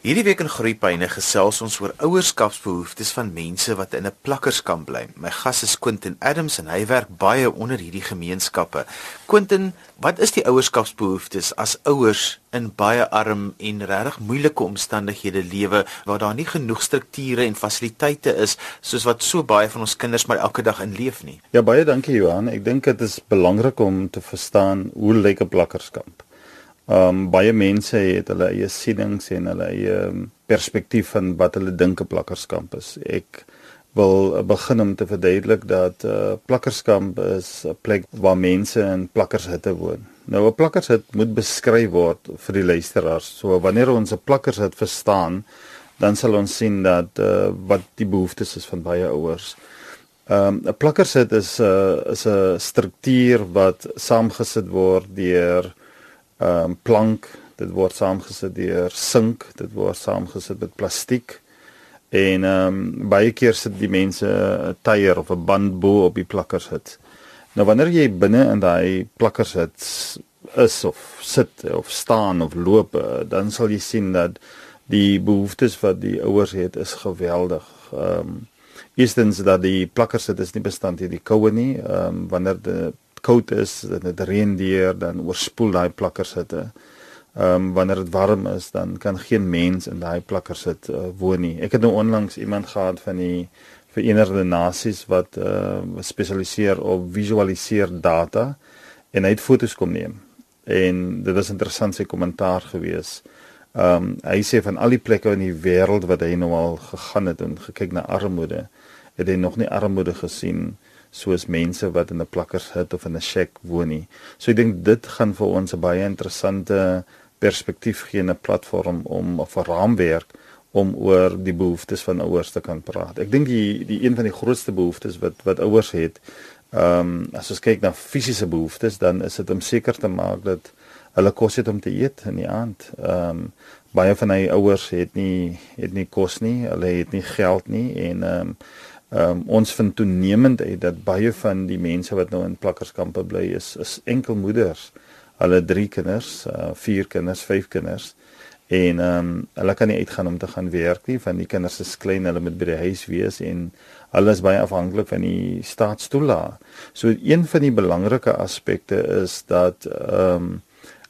Hierdie week in Groepyne gesels ons oor ouerskapsbehoeftes van mense wat in 'n plakkerskamp bly. My gas is Quentin Adams en hy werk baie onder hierdie gemeenskappe. Quentin, wat is die ouerskapsbehoeftes as ouers in baie arm en regtig moeilike omstandighede lewe waar daar nie genoeg strukture en fasiliteite is soos wat so baie van ons kinders maar elke dag in leef nie? Ja, baie dankie Johan. Ek dink dit is belangrik om te verstaan hoe lyk 'n plakkerskamp. Ehm um, baie mense het hulle eie sienings en hulle eie ehm, perspektief van wat hulle dink 'n plakkerskamp is. Ek wil begin om te verduidelik dat 'n uh, plakkerskamp is 'n plek waar mense in plakkershitte woon. Nou 'n plakkershit moet beskryf word vir die luisteraars. So wanneer ons 'n plakkershit verstaan, dan sal ons sien dat uh, wat die behoeftes is van baie ouers. Ehm um, 'n plakkershit is 'n uh, is 'n struktuur wat saamgesit word deur ehm um, plank, dit word saamgesit deur sink, dit word saamgesit met plastiek. En ehm um, baie keer sit die mense 'n tyre of 'n band bo op die plakkers het. Nou wanneer jy binne in daai plakkers het is of sit of staan of loop, eh, dan sal jy sien dat die behoeftes wat die ouers het is geweldig. Ehm um, eerstens dat die plakkers het is nie bestand teen die koue nie. Ehm um, wanneer die koud is en dit reën deur dan oorspoel daai plakkers hitte. Ehm um, wanneer dit warm is dan kan geen mens in daai plakkers sit uh, woon nie. Ek het nou onlangs iemand gehad van die Verenigde Nasies wat uh, spesialiseer op visualiseer data en hy het foto's kom neem. En dit was interessant sy kommentaar gewees. Ehm um, hy sê van al die plekke in die wêreld wat hy nou al gegaan het en gekyk na armoede, het hy nog nie armoede gesien nie soos mense wat in 'n plakkershut of in 'n shack woon nie. So ek dink dit gaan vir ons 'n baie interessante perspektief gee 'n platform om 'n raamwerk om oor die behoeftes van ouers te kan praat. Ek dink die die een van die grootste behoeftes wat wat ouers het, ehm um, as ons kyk na fisiese behoeftes, dan is dit om seker te maak dat hulle kos het om te eet in die aand. Ehm um, baie van hy ouers het nie het nie kos nie, hulle het nie geld nie en ehm um, Um, ons vind toenemend uit dat baie van die mense wat nou in plakkerskampe bly is is enkelmoeders. Hulle drie kinders, uh, vier kinders, vyf kinders en ehm um, hulle kan nie uitgaan om te gaan werk nie van die kinders is klein, hulle moet by die huis wees en hulle is baie afhanklik van die staatstoela. So een van die belangrike aspekte is dat ehm um,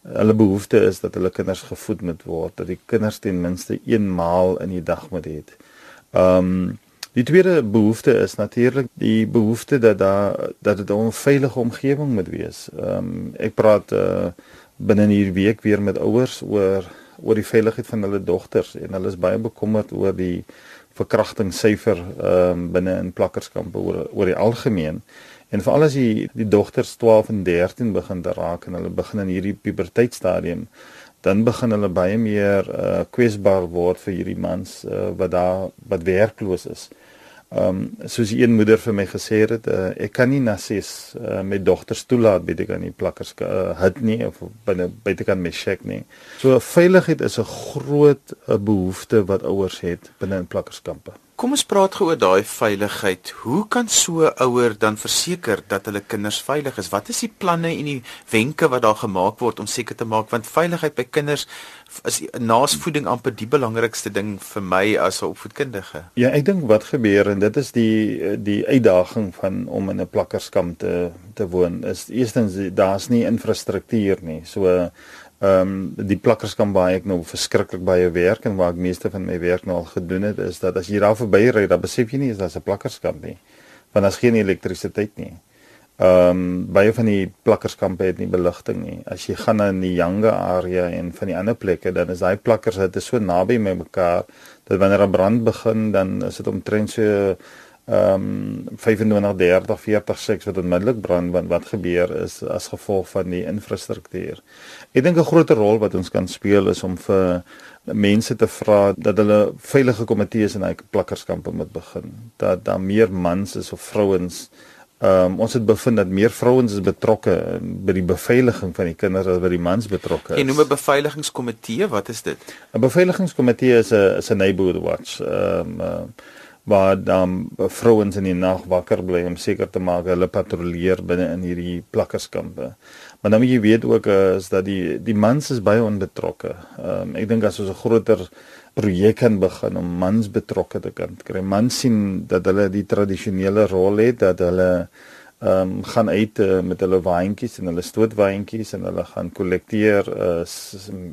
hulle behoefte is dat hulle kinders gevoed moet word, dat die kinders ten minste een maal in die dag moet eet. Ehm um, Die tweede behoefte is natuurlik die behoefte dat daar dat dit 'n veilige omgewing moet wees. Ehm um, ek praat uh, binne hierdie week weer met ouers oor oor die veiligheid van hulle dogters en hulle is baie bekommerd oor die verkrachtingssyfer ehm um, binne in plakkerskampe oor oor die algemeen. En veral as die die dogters 12 en 13 begin te raak en hulle begin in hierdie puberteitstadium dan begin hulle baie meer uh, kwesbaar word vir hierdie mans uh, wat daar wat werkloos is. Ehm um, soos die een moeder vir my gesê het, uh, ek kan nie na ses uh, my dogters toelaat by die kan nie plakkers uh, het nie of binne buite kan my check nie. So veiligheid is 'n groot uh, behoefte wat ouers het binne in plakkerskampe. Kom ons praat gou oor daai veiligheid. Hoe kan so 'n ouer dan verseker dat hulle kinders veilig is? Wat is die planne en die wenke wat daar gemaak word om seker te maak want veiligheid by kinders is naas voeding amper die belangrikste ding vir my as 'n opvoedkundige. Ja, ek dink wat gebeur en dit is die die uitdaging van om in 'n plakkerskamp te te woon is eerstens daar's nie infrastruktuur nie. So Ehm um, die plakkerskamp waar ek nou verskriklik baie werk en waar ek meeste van my werk nou al gedoen het is dat as jy daar verby ry, dan besef jy nie is daar 'n plakkerskamp nie. Want daar's geen elektrisiteit nie. Ehm um, baie van die plakkerskampe het nie beligting nie. As jy gaan na die Yanga area en van die ander plekke, dan is daai plakkers dit is so naby mekaar dat wanneer 'n brand begin, dan is dit omtrent so ehm um, 25 30 40 seks wat onmiddellik brand want wat gebeur is as gevolg van die infrastruktuur. Ek dink 'n groot rol wat ons kan speel is om vir mense te vra dat hulle veilige komitees in hy plakkerskampe moet begin. Dat daar meer mans is of vrouens Ehm um, ons het bevind dat meer vrouens is betrokke by die beveiliging van die kinders as by die mans betrokke is. En noem 'n beveiligingskomitee, wat is dit? 'n Beveiligingskomitee is 'n is 'n neighborhood watch. Ehm um, uh, waar dan vrouens in die nag wakker bly om seker te maak hulle patrolleer binne in hierdie plakkerskampe. Maar dan moet jy weet ook is dat die die mans is baie onbetrokke. Ehm um, ek dink as ons 'n groter projek kan begin om mans betrokke te kan kry. Mans sien dat hulle die tradisionele rol het dat hulle ehm um, gaan uit uh, met hulle waantjies en hulle stootwaantjies en hulle gaan kollekteer uh,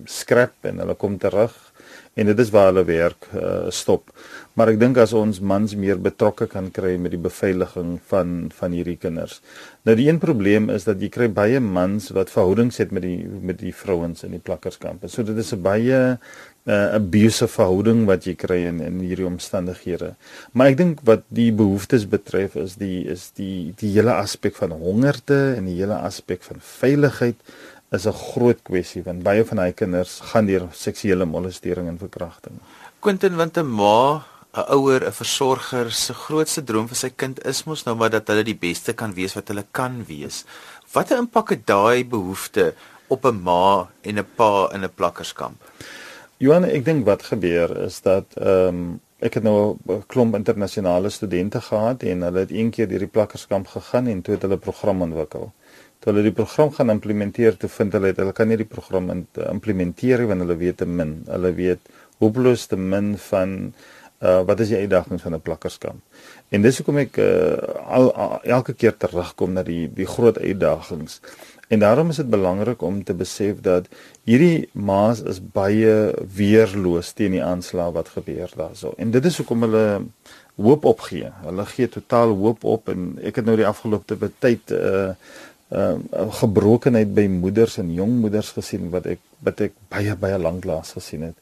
skrap en hulle kom terug en dit is waar hulle werk uh, stop. Maar ek dink as ons mans meer betrokke kan kry met die beveiliging van van hierdie kinders. Nou die een probleem is dat jy kry baie mans wat verhoudings het met die met die vrouens in die plakkerskampe. So dit is 'n baie uh, abusive verhouding wat jy kry in in hierdie omstandighede. Maar ek dink wat die behoeftes betref is die is die die hele aspek van hongerte en die hele aspek van veiligheid is 'n groot kwessie want baie van hy kinders gaan deur seksuele molestering en verkrachting. Quentin want 'n ma 'n ouer, 'n versorger se grootste droom vir sy kind is mos nou maar dat hulle die beste kan wees wat hulle kan wees. Watter impak het daai behoefte op 'n ma en 'n pa in 'n plakkerskamp? Johan, ek dink wat gebeur is dat ehm um, ek het nou 'n klomp internasionale studente gehad en hulle het een keer deur die plakkerskamp gegaan en toe het hulle program ontwikkel. Toe hulle die program gaan implementeer, toe vind hulle het hulle kan nie die program implementeer want hulle weet te min. Hulle weet hopeloos te min van uh wat is die uitdagings van 'n plakkerskamp? En dis hoekom ek uh al, al elke keer terugkom na die die groot uitdagings. En daarom is dit belangrik om te besef dat hierdie maas is baie weerloos teen die aanslag wat gebeur daarso. En dit is hoekom hulle hoop opgee. Hulle gee totaal hoop op en ek het nou die afgelope tyd uh uh gebrokenheid by moeders en jong moeders gesien wat ek wat ek baie baie lank laas gesien het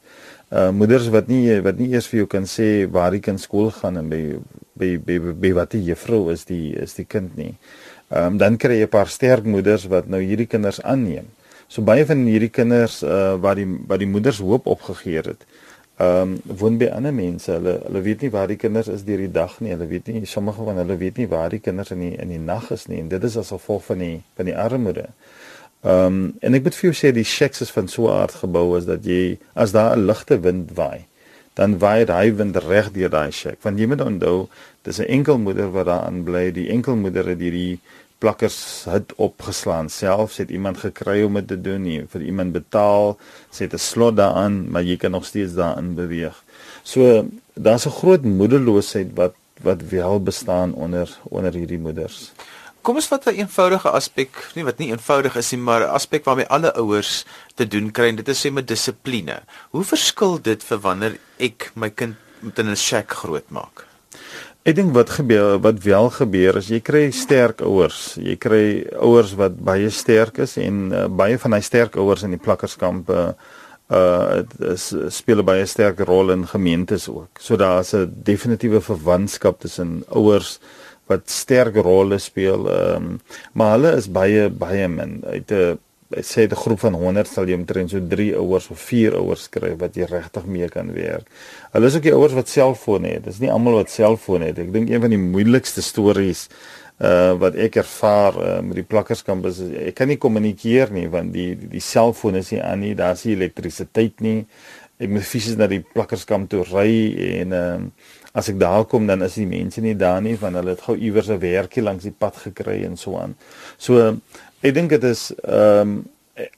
uh moeders wat nie wat nie eers vir jou kan sê waar die kind skool gaan en by by by, by, wat die juffrou is die is die kind nie. Ehm um, dan kry jy 'n paar sterk moeders wat nou hierdie kinders aanneem. So baie van hierdie kinders uh wat die wat die moeders hoop opgegee het. Ehm um, woon by ander mense. Hulle hulle weet nie waar die kinders is deur die dag nie. Hulle weet nie sommige van hulle weet nie waar die kinders in die in die nag is nie. En dit is as gevolg van die van die armoede. Um, en ek moet vir jou sê die shacks is van so 'n aard gebou is dat jy as daar 'n ligte wind waai, dan waai hy wind reg deur daai shack. Want jy moet onthou, dis 'n enkelmoeder wat daar aan bly. Die enkelmoeder het hierdie plakkers het opgeslaan. Selfs het iemand gekry om dit te doen, nie vir iemand betaal, sit 'n slot daaraan, maar jy kan nog steeds daarin beweeg. So daar's 'n groot moedeloosheid wat wat wel bestaan onder onder hierdie moeders. Kom ons vat 'n eenvoudige aspek, nie wat nie eenvoudig is nie, maar 'n aspek waarmee alle ouers te doen kry en dit is sê met dissipline. Hoe verskil dit vir wanneer ek my kind in 'n shack grootmaak? Ek dink wat gebeur, wat wel gebeur is jy kry sterk ouers. Jy kry ouers wat baie sterk is en uh, baie van hy sterk ouers in die plakkerskampe uh is speel baie sterk rol in gemeentes ook. So daar's 'n definitiewe verwantskap tussen ouers wat sterk rolle speel. Ehm um, maar hulle is baie baie min. Uit 'n sê 'n groep van 100 sal jy omtrent so 3 ouers of 4 ouers kry wat jy regtig mee kan werk. Hulle is ook die ouers wat selfone het. Dis nie almal wat selfone het. Ek dink een van die moeilikste stories uh wat ek ervaar uh, met die plakkerskampus is ek kan nie kommunikeer nie want die die selfoon is nie aan nie. Daar's nie elektrisiteit nie. Ek moet fisies na die plakkerskamp toe ry en ehm uh, as ek daar kom dan is die mense nie daar nie want hulle het gou iewers 'n werkie langs die pad gekry en so aan. So ek dink dit is ehm um,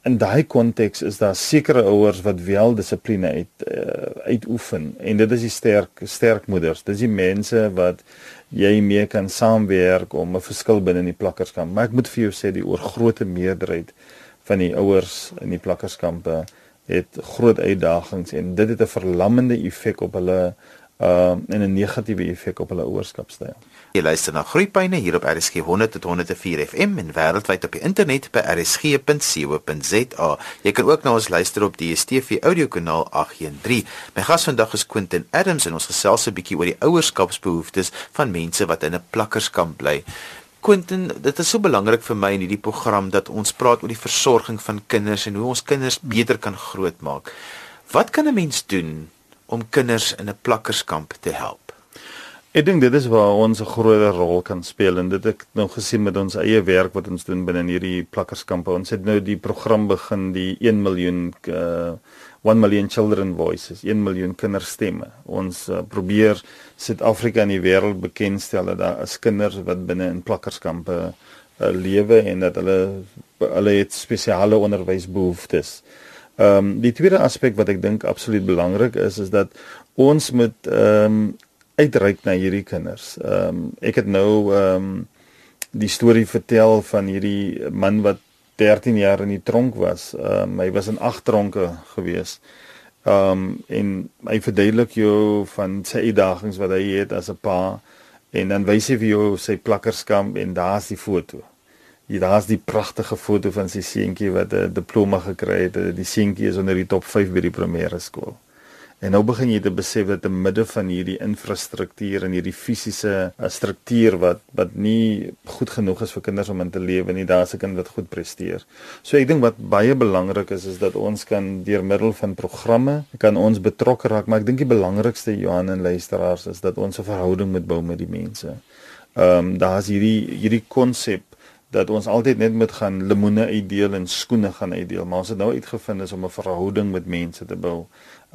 in daai konteks is daar sekere ouers wat wel dissipline uit uh, uitoefen en dit is die sterk sterk moeders. Dis die mense wat jy mee kan saamwerk om 'n verskil binne in die plakkerskamp. Maar ek moet vir jou sê die oorgrootste meerderheid van die ouers in die plakkerskampe het groot uitdagings en dit het 'n verlammende effek op hulle uh en 'n negatiewe effek op hulle ouerskapstyl. Jy luister na Groepyne hier op RSG 100 tot 104 FM en wêreldwyd op die internet by rsg.co.za. Jy kan ook na ons luister op die DStv audiokanaal 813. My gas vandag is Quentin Adams en ons gesels 'n bietjie oor die ouerskapsbehoeftes van mense wat in 'n plakkerskamp bly. Quentin, dit is so belangrik vir my in hierdie program dat ons praat oor die versorging van kinders en hoe ons kinders beter kan grootmaak. Wat kan 'n mens doen om kinders in 'n plakkerskamp te help? Ek dink dit is waar ons 'n groot rol kan speel en dit ek nou gesien met ons eie werk wat ons doen binne hierdie plakkerskampe. Ons het nou die program begin die 1 miljoen uh 1 million children voices, 1 miljoen kinderstemme. Ons uh, probeer Suid-Afrika in die wêreld bekendstel dat daar is kinders wat binne in plakkerskampe uh, lewe en dat hulle hulle het spesiale onderwysbehoeftes. Ehm um, die tweede aspek wat ek dink absoluut belangrik is is dat ons moet ehm um, uitreik na hierdie kinders. Ehm um, ek het nou ehm um, die storie vertel van hierdie man wat 13 jaar in die tronk was. Ehm um, hy was in agt tronke gewees. Ehm um, en hy verduidelik jou van sy uitdagings wat hy het as 'n pa en dan wys hy vir jou sy plakkerskamp en daar's die foto. Hier daar's die pragtige foto van sy seentjie wat 'n diploma gekry het. Die seentjie is onder die top 5 by die primêre skool. En nou begin jy te besef dat te midde van hierdie infrastruktuur en hierdie fisiese uh, struktuur wat wat nie goed genoeg is vir kinders om in te lewe nie, daar's 'n kind wat goed presteer. So ek dink wat baie belangrik is is dat ons kan deur middel van programme kan ons betrokke raak, maar ek dink die belangrikste Johan en luisteraars is dat ons 'n verhouding moet bou met die mense. Ehm um, daar's hierdie hierdie konsep dat ons altyd net moet gaan lemoene uitdeel en skoene gaan uitdeel, maar ons het nou uitgevind is om 'n verhouding met mense te bou.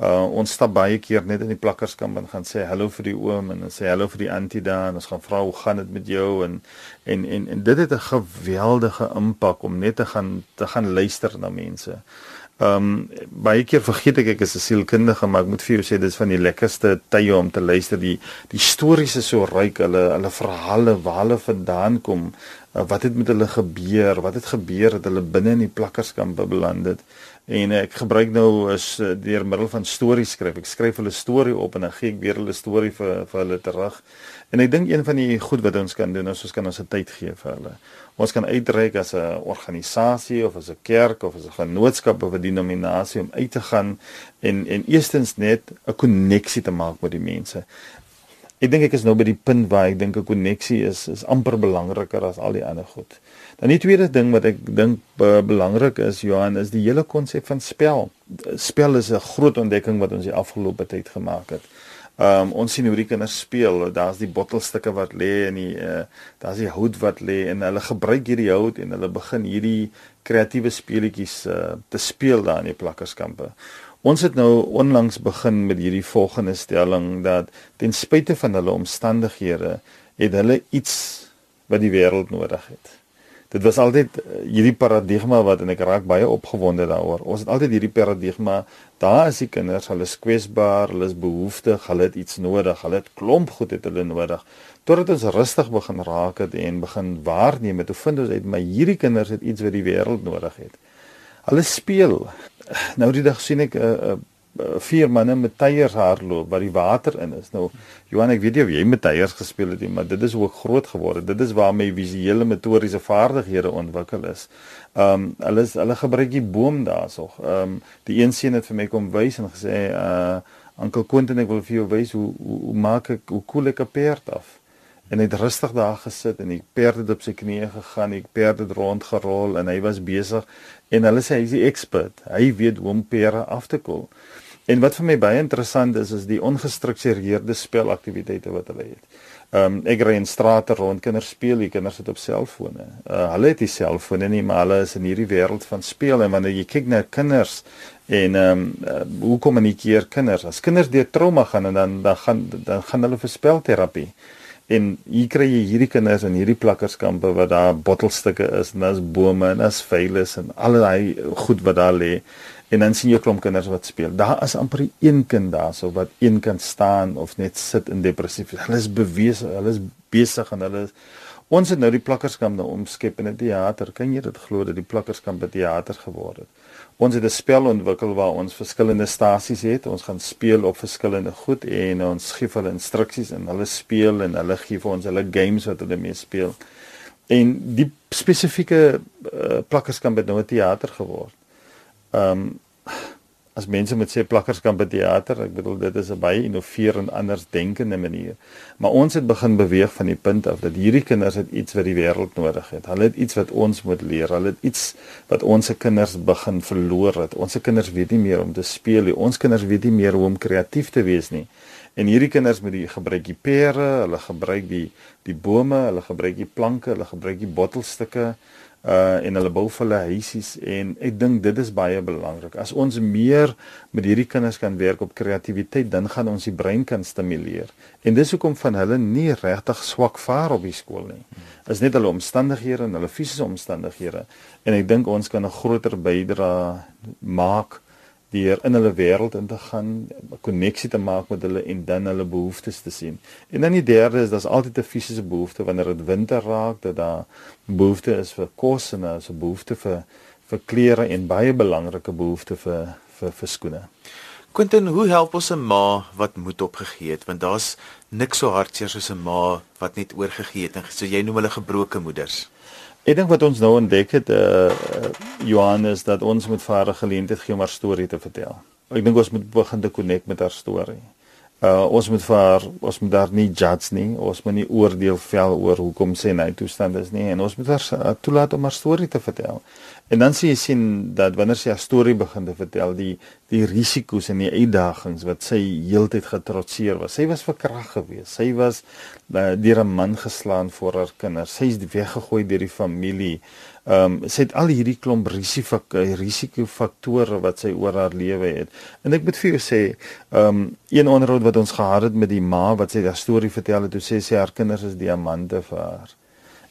Uh ons stap baie keer net in die plakkerskamp en gaan sê hallo vir die oom en dan sê hallo vir die antie daar en ons gaan vra hoe gaan dit met jou en en en en dit het 'n geweldige impak om net te gaan te gaan luister na mense. Ehm um, baie keer vergeet ek ek is 'n sielkundige maar ek moet vir jou sê dis van die lekkerste tye om te luister die die stories is so ryk hulle hulle verhale waar hulle vandaan kom uh, wat het met hulle gebeur wat het gebeur dat hulle binne in die plakkerskampe beland het en ek gebruik nou is uh, deur middel van stories skryf. Ek skryf hulle storie op en dan gee ek weer hulle storie vir vir hulle terug. En ek dink een van die goed wat ons kan doen is ons kan ons tyd gee vir hulle. Ons kan uitreik as 'n organisasie of as 'n kerk of as 'n genootskap of 'n denominasie om uit te gaan en en eerstens net 'n koneksie te maak met die mense. Ek dink ek is nou by die punt waar ek dink 'n koneksie is is amper belangriker as al die ander goed. Dan die tweede ding wat ek dink belangrik is Johan is die hele konsep van spel. Spel is 'n groot ontdekking wat ons die afgelope tyd gemaak het. Ehm um, ons sien hoe die kinders speel. Daar's die bottelstukke wat lê in die uh, daar's die hout wat lê en hulle gebruik hierdie hout en hulle begin hierdie kreatiewe speletjies uh, te speel daar in die plakkerskampe. Ons het nou onlangs begin met hierdie volgende stelling dat ten spyte van hulle omstandighede het hulle iets wat die wêreld nodig het dit was altyd uh, hierdie paradigma wat en ek raak baie opgewonde daaroor. Ons het altyd hierdie paradigma, daar is die kinders, hulle is kwesbaar, hulle is behoeftig, hulle het iets nodig, hulle het klomp goed het hulle nodig. Totdat ons rustig begin raak het en begin waarneem het, hoe vind ons uit maar hierdie kinders het iets wat die wêreld nodig het. Hulle speel. Nou die dag sien ek 'n uh, uh, Eh, vier manne met tyres hardloop waar die water in is. Nou Johan, ek weet jy of jy met tyres gespeel het nie, maar dit is ook groot geword. Dit is waar my visuele motoriese vaardighede ontwikkel is. Ehm um, hulle is hulle gebruik die boom daarsog. Ehm um, die een seun het vir my kom wys en gesê uh Ankel Quentin ek wil vir jou wys hoe hoe, hoe maak ek hoe koel ek 'n perd af. En hy het rustig daar gesit en die perd het op sy knieë gegaan, die perd het rondgerol en hy was besig en hulle sê hy's die expert. Hy weet hoe om perde af te koel. En wat vir my baie interessant is is die ongestruktureerde spelaktiwiteite wat hulle het. Ehm um, ek ry in strate rond, kinders speel, die kinders sit op selfone. Uh, hulle het nie selfone nie, maar hulle is in hierdie wêreld van speel en wanneer jy kyk na kinders en ehm um, uh, hoe kommunikeer kinders? As kinders deur trauma gaan en dan dan gaan dan gaan hulle vir spelterapie. En hier kry jy hierdie kinders in hierdie plakkerskampe wat daar bottelstukke is en daar's bome en daar's veiles en al daai goed wat daar lê en dan sien jy klomp kinders wat speel. Daar is amper een kind daarso wat een kan staan of net sit in depressief. Hulle is bewese, hulle is besig en hulle is Ons het nou die plakkerskamp nou omskep in 'n teater. Kan jy dit glo dat die plakkerskamp 'n teater geword het? Ons het 'n spel ontwikkel waar ons verskillende stasies het. Ons gaan speel op verskillende goed en ons gee hulle instruksies en hulle speel en hulle gee vir ons hulle games wat hulle mee speel. En die spesifieke uh, plakkerskamp het nou 'n teater geword. Ehm um, as mense met sê plakkerskamp by teater, ek bedoel dit is 'n baie innoverende anders denkende manier. Maar ons het begin beweeg van die punt af dat hierdie kinders het iets wat die wêreld nodig het. Hulle het iets wat ons moet leer. Hulle het iets wat ons se kinders begin verloor het. Ons se kinders weet nie meer om te speel nie. Ons kinders weet nie meer hoe om kreatief te wees nie. En hierdie kinders met die gebruik die pere, hulle gebruik die die bome, hulle gebruik die planke, hulle gebruik die bottelstukke uh en hulle bou hulle huisies en ek dink dit is baie belangrik. As ons meer met hierdie kinders kan werk op kreatiwiteit, dan gaan ons die brein kan stimuleer. En dis hoekom van hulle nie regtig swak vaar op die skool nie. Is net hulle omstandighede en hulle fisiese omstandighede. En ek dink ons kan 'n groter bydrae maak deur in hulle wêreld in te gaan, 'n koneksie te maak met hulle en dan hulle behoeftes te sien. En dan die derde is daar's altyd 'n fisiese behoefte wanneer dit winter raak dat daar behoefte is vir kos en daar's 'n behoefte vir vir klere en baie belangrike behoefte vir vir vir skoene. Quentin, hoe help ons 'n ma wat moed opgegee het want daar's niks so hartseer soos 'n ma wat net oorgegee het en so jy noem hulle gebroke moeders. Ek dink wat ons nou ontdek het eh uh, Johannes dat ons moet vir haar geleentheid gee om haar storie te vertel. Ek dink ons moet begin te connect met haar storie. Uh ons moet vir haar ons moet daar nie judge nie. Ons moet nie oordeel vel oor hoekom sy in hy toestand is nie en ons moet haar uh, toelaat om haar storie te vertel. En dan sien jy sien dat wanneer sy haar storie begin te vertel, die die risiko's en die uitdagings wat sy heeltyd getrotseer was. Sy was verkrag geweest. Sy was uh, deur 'n man geslaan vir haar kinders. Sy is weggegooi deur die familie. Ehm um, sy het al hierdie klomp risikofaktore wat sy oor haar lewe het. En ek moet vir jou sê, ehm um, een onderhoud wat ons gehad het met die ma wat sy haar storie vertel het, toe sê sy haar kinders is diamante vir haar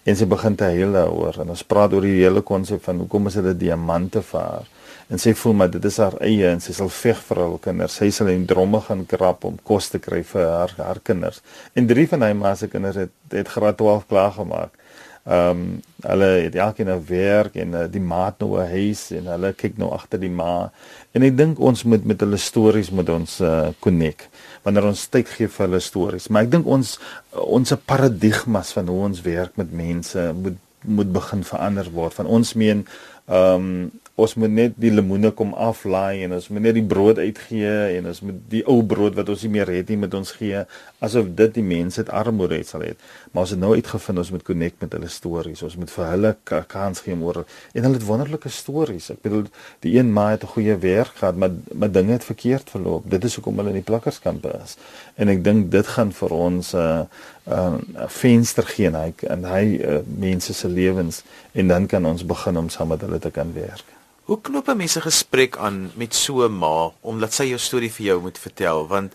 en sy begin te huil daaroor en ons praat oor die hele konsep van hoekom is dit diamante vir haar en sy voel maar dit is haar eie en sy sal veg vir haar kinders sy sal in dromme gaan krap om kos te kry vir haar haar kinders en drie van hy ma se kinders het het graad 12 klaar gemaak ehm um, hulle het elkeen 'n werk en uh, die maat nou 'n huis en hulle kyk nou agter die ma en ek dink ons moet met hulle stories met ons uh, connect wanneer ons tyd gee vir hulle stories. Maar ek dink ons ons paradigmas van hoe ons werk met mense moet moet begin verander word. Van ons meen ehm um, ons moet net die lemoene kom aflaai en ons moet net die brood uitgee en ons moet die ou brood wat ons nie meer het nie met ons gee asof dit die mense het armoede het sal hê. Maar ons het nou uitgevind ons moet connect met hulle stories. Ons moet vir hulle kans gee om oor en hulle het wonderlike stories. Ek bedoel die een ma het 'n goeie werk gehad, maar maar dinge het verkeerd verloop. Dit is hoekom hulle in die plakkerskampe is. En ek dink dit gaan vir ons 'n uh, 'n uh, venster gee en hy en hy uh, mense se lewens en dan kan ons begin om saam met hulle te kan werk. Hoe knoop 'n mens 'n gesprek aan met so 'n ma omdat sy jou storie vir jou moet vertel want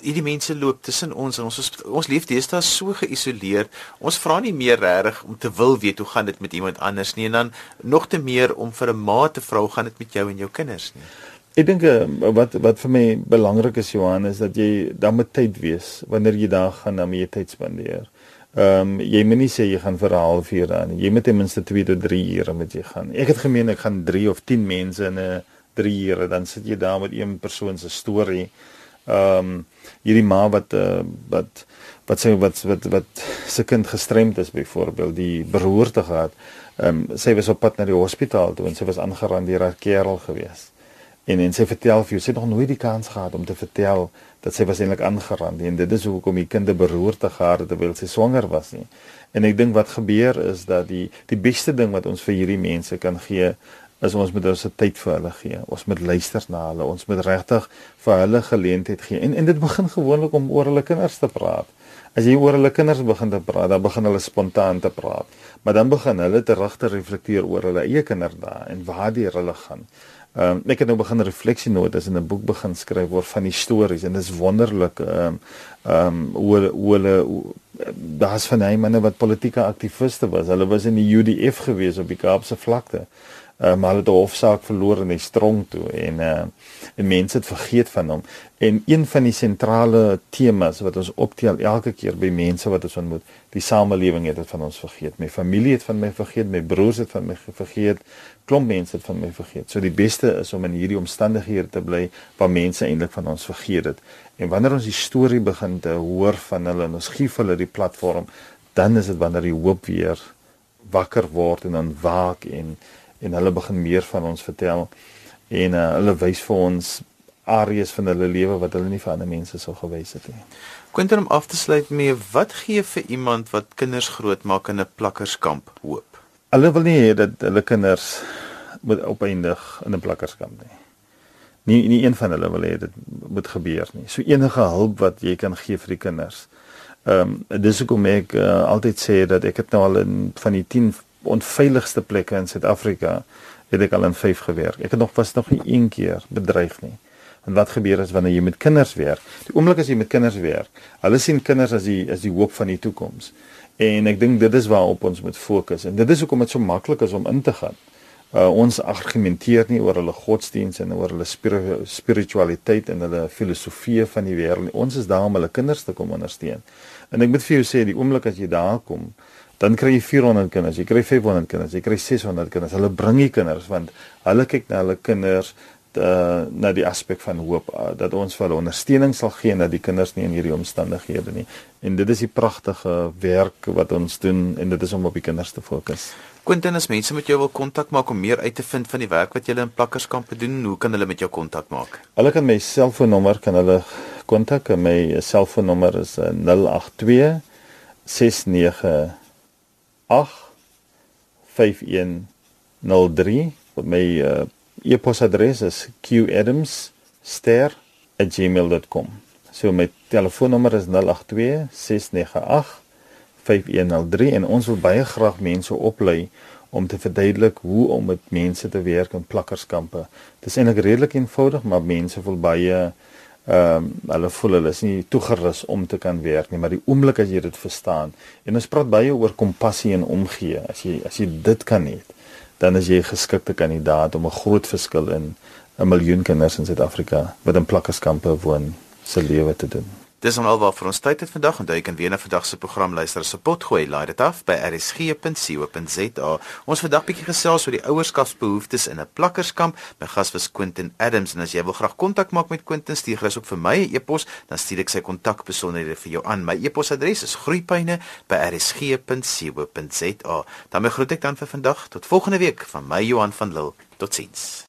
hierdie mense loop tussen ons en ons is, ons leef deesdae so geïsoleer. Ons vra nie meer regtig om te wil weet hoe gaan dit met iemand anders nie en dan nog te meer om vir 'n ma te vra hoe gaan dit met jou en jou kinders nie. Ek dink eh, wat wat vir my belangrik is Johan is dat jy dan met tyd wees wanneer jy daar gaan na meer tyd spandeer. Ehm um, jy moet nie sê jy gaan vir 'n halfuur dan nie. Jy moet ten minste 2 tot 3 ure met jy gaan. Ek het gemeen ek gaan 3 of 10 mense in 'n 3 ure dan sit jy daar met een persoon se storie. Ehm um, hierdie ma wat uh, wat wat sê wat wat wat se kind gestremd is byvoorbeeld die beroerte gehad. Ehm um, sy was op pad na die hospitaal toe en sy was aangeraan deur haar kerel gewees. En en sy vertel vir jou sy het nog nooit die kans gehad om te vertel dat sy was eintlik aangeraan en dit is hoekom die kind beroerte gehad het terwyl sy swanger was nie. En ek dink wat gebeur is dat die die beste ding wat ons vir hierdie mense kan gee is ons moet ons tyd vir hulle gee. Ons moet luister na hulle. Ons moet regtig vir hulle geleentheid gee. En en dit begin gewoonlik om oor hulle kinders te praat. As jy oor hulle kinders begin te praat, dan begin hulle spontaan te praat. Maar dan begin hulle te reflekteer oor hulle eie kinders daar en waar die hulle gaan. Ehm um, ek het nou begin refleksienotas in 'n boek begin skryf oor van die stories en dit is wonderlik ehm um, ehm um, hoe hoe daar's van hy manne wat politieke aktiviste was. Hulle was in die UDF gewees op die Kaapse vlakte. Ehm um, hulle het 'n hofsaak verloor in die strong toe en uh en mense het vergeet van hom. En een van die sentrale temas wat ons optel elke keer by mense wat ons ontmoet, die samelewing het dit van ons vergeet. My familie het van my vergeet, my broers het van my vergeet, klomp mense het van my vergeet. So die beste is om in hierdie omstandighede te bly waar mense eintlik van ons vergeet het. En wanneer ons die storie begin te hoor van hulle en ons gee hulle die platform, dan is dit wanneer die hoop weer wakker word en dan waak en en hulle begin meer van ons vertel en uh, hulle wys vir ons areas van hulle lewe wat hulle nie vir ander mense sou gewys het nie. Quentin om af te sluit mee, wat gee vir iemand wat kinders grootmaak in 'n plakkerskamp hoop? Hulle wil nie hê dat hulle kinders moet opeindig in 'n plakkerskamp nie. Nie nie een van hulle wil hê dit moet gebeur nie. So enige hulp wat jy kan gee vir die kinders. Ehm um, dis hoekom ek uh, altyd sê dat ek het nou al in van die 10 onveiligste plekke in Suid-Afrika het ek al in 5 gewerk. Ek het nog was nog nie een keer bedreig nie. En wat gebeur as wanneer jy met kinders werk? Die oomblik as jy met kinders werk, hulle sien kinders as die as die hoop van die toekoms. En ek dink dit is waarop ons moet fokus en dit is hoekom dit so maklik is om in te gaan. Uh, ons argumenteer nie oor hulle godsdiens en oor hulle spiritualiteit en hulle filosofie van die wêreld nie. Ons is daar om hulle kinders te kom ondersteun. En ek moet vir jou sê die oomblik as jy daar kom, dan kry jy 400 kinders, jy kry 500 kinders, jy kry 600 kinders. Hulle bring die kinders want hulle kyk na hulle kinders uh, na die aspek van hoop uh, dat ons vir hulle ondersteuning sal gee dat die kinders nie in hierdie omstandighede nie. En dit is die pragtige werk wat ons doen en dit is om op die kinders te fokus. Quentin, as mense met jou wil kontak maak om meer uit te vind van die werk wat jy in plakkerskampe doen, hoe kan hulle met jou kontak maak? Hulle kan my selfoonnommer kan hulle kontak. My selfoonnommer is 082 698 5103. My uh, e-posadres is qadams@gmail.com. So my telefoonnommer is 082 698 5103 en ons wil baie graag mense oplei om te verduidelik hoe om met mense te werk in plakkerskampe. Dit is eintlik redelik eenvoudig, maar mense voel baie ehm um, hulle voel hulle is nie toegerus om te kan werk nie, maar die oomblik as jy dit verstaan en ons praat baie oor kompassie en omgee. As jy as jy dit kan hê, dan is jy 'n geskikte kandidaat om 'n groot verskil in 'n miljoen kinders in Suid-Afrika wat in plakkerskampe woon se lewe te doen. Dis dan alwaar vir ons tyd het vandag en jy kan weer na vandag se program luister op potgooi laai dit af by rsg.co.za. Ons vandag bietjie gesels oor die ouerskapsbehoeftes in 'n plakkerskamp. My gas was Quentin Adams en as jy wil graag kontak maak met Quentin, stuur gerus op vir my 'n e e-pos, dan stuur ek sy kontakbesonderhede vir jou aan. My e-posadres is groeipyne@rsg.co.za. Dan groet ek dan vir vandag tot volgende week van my Johan van Lille. Totsiens.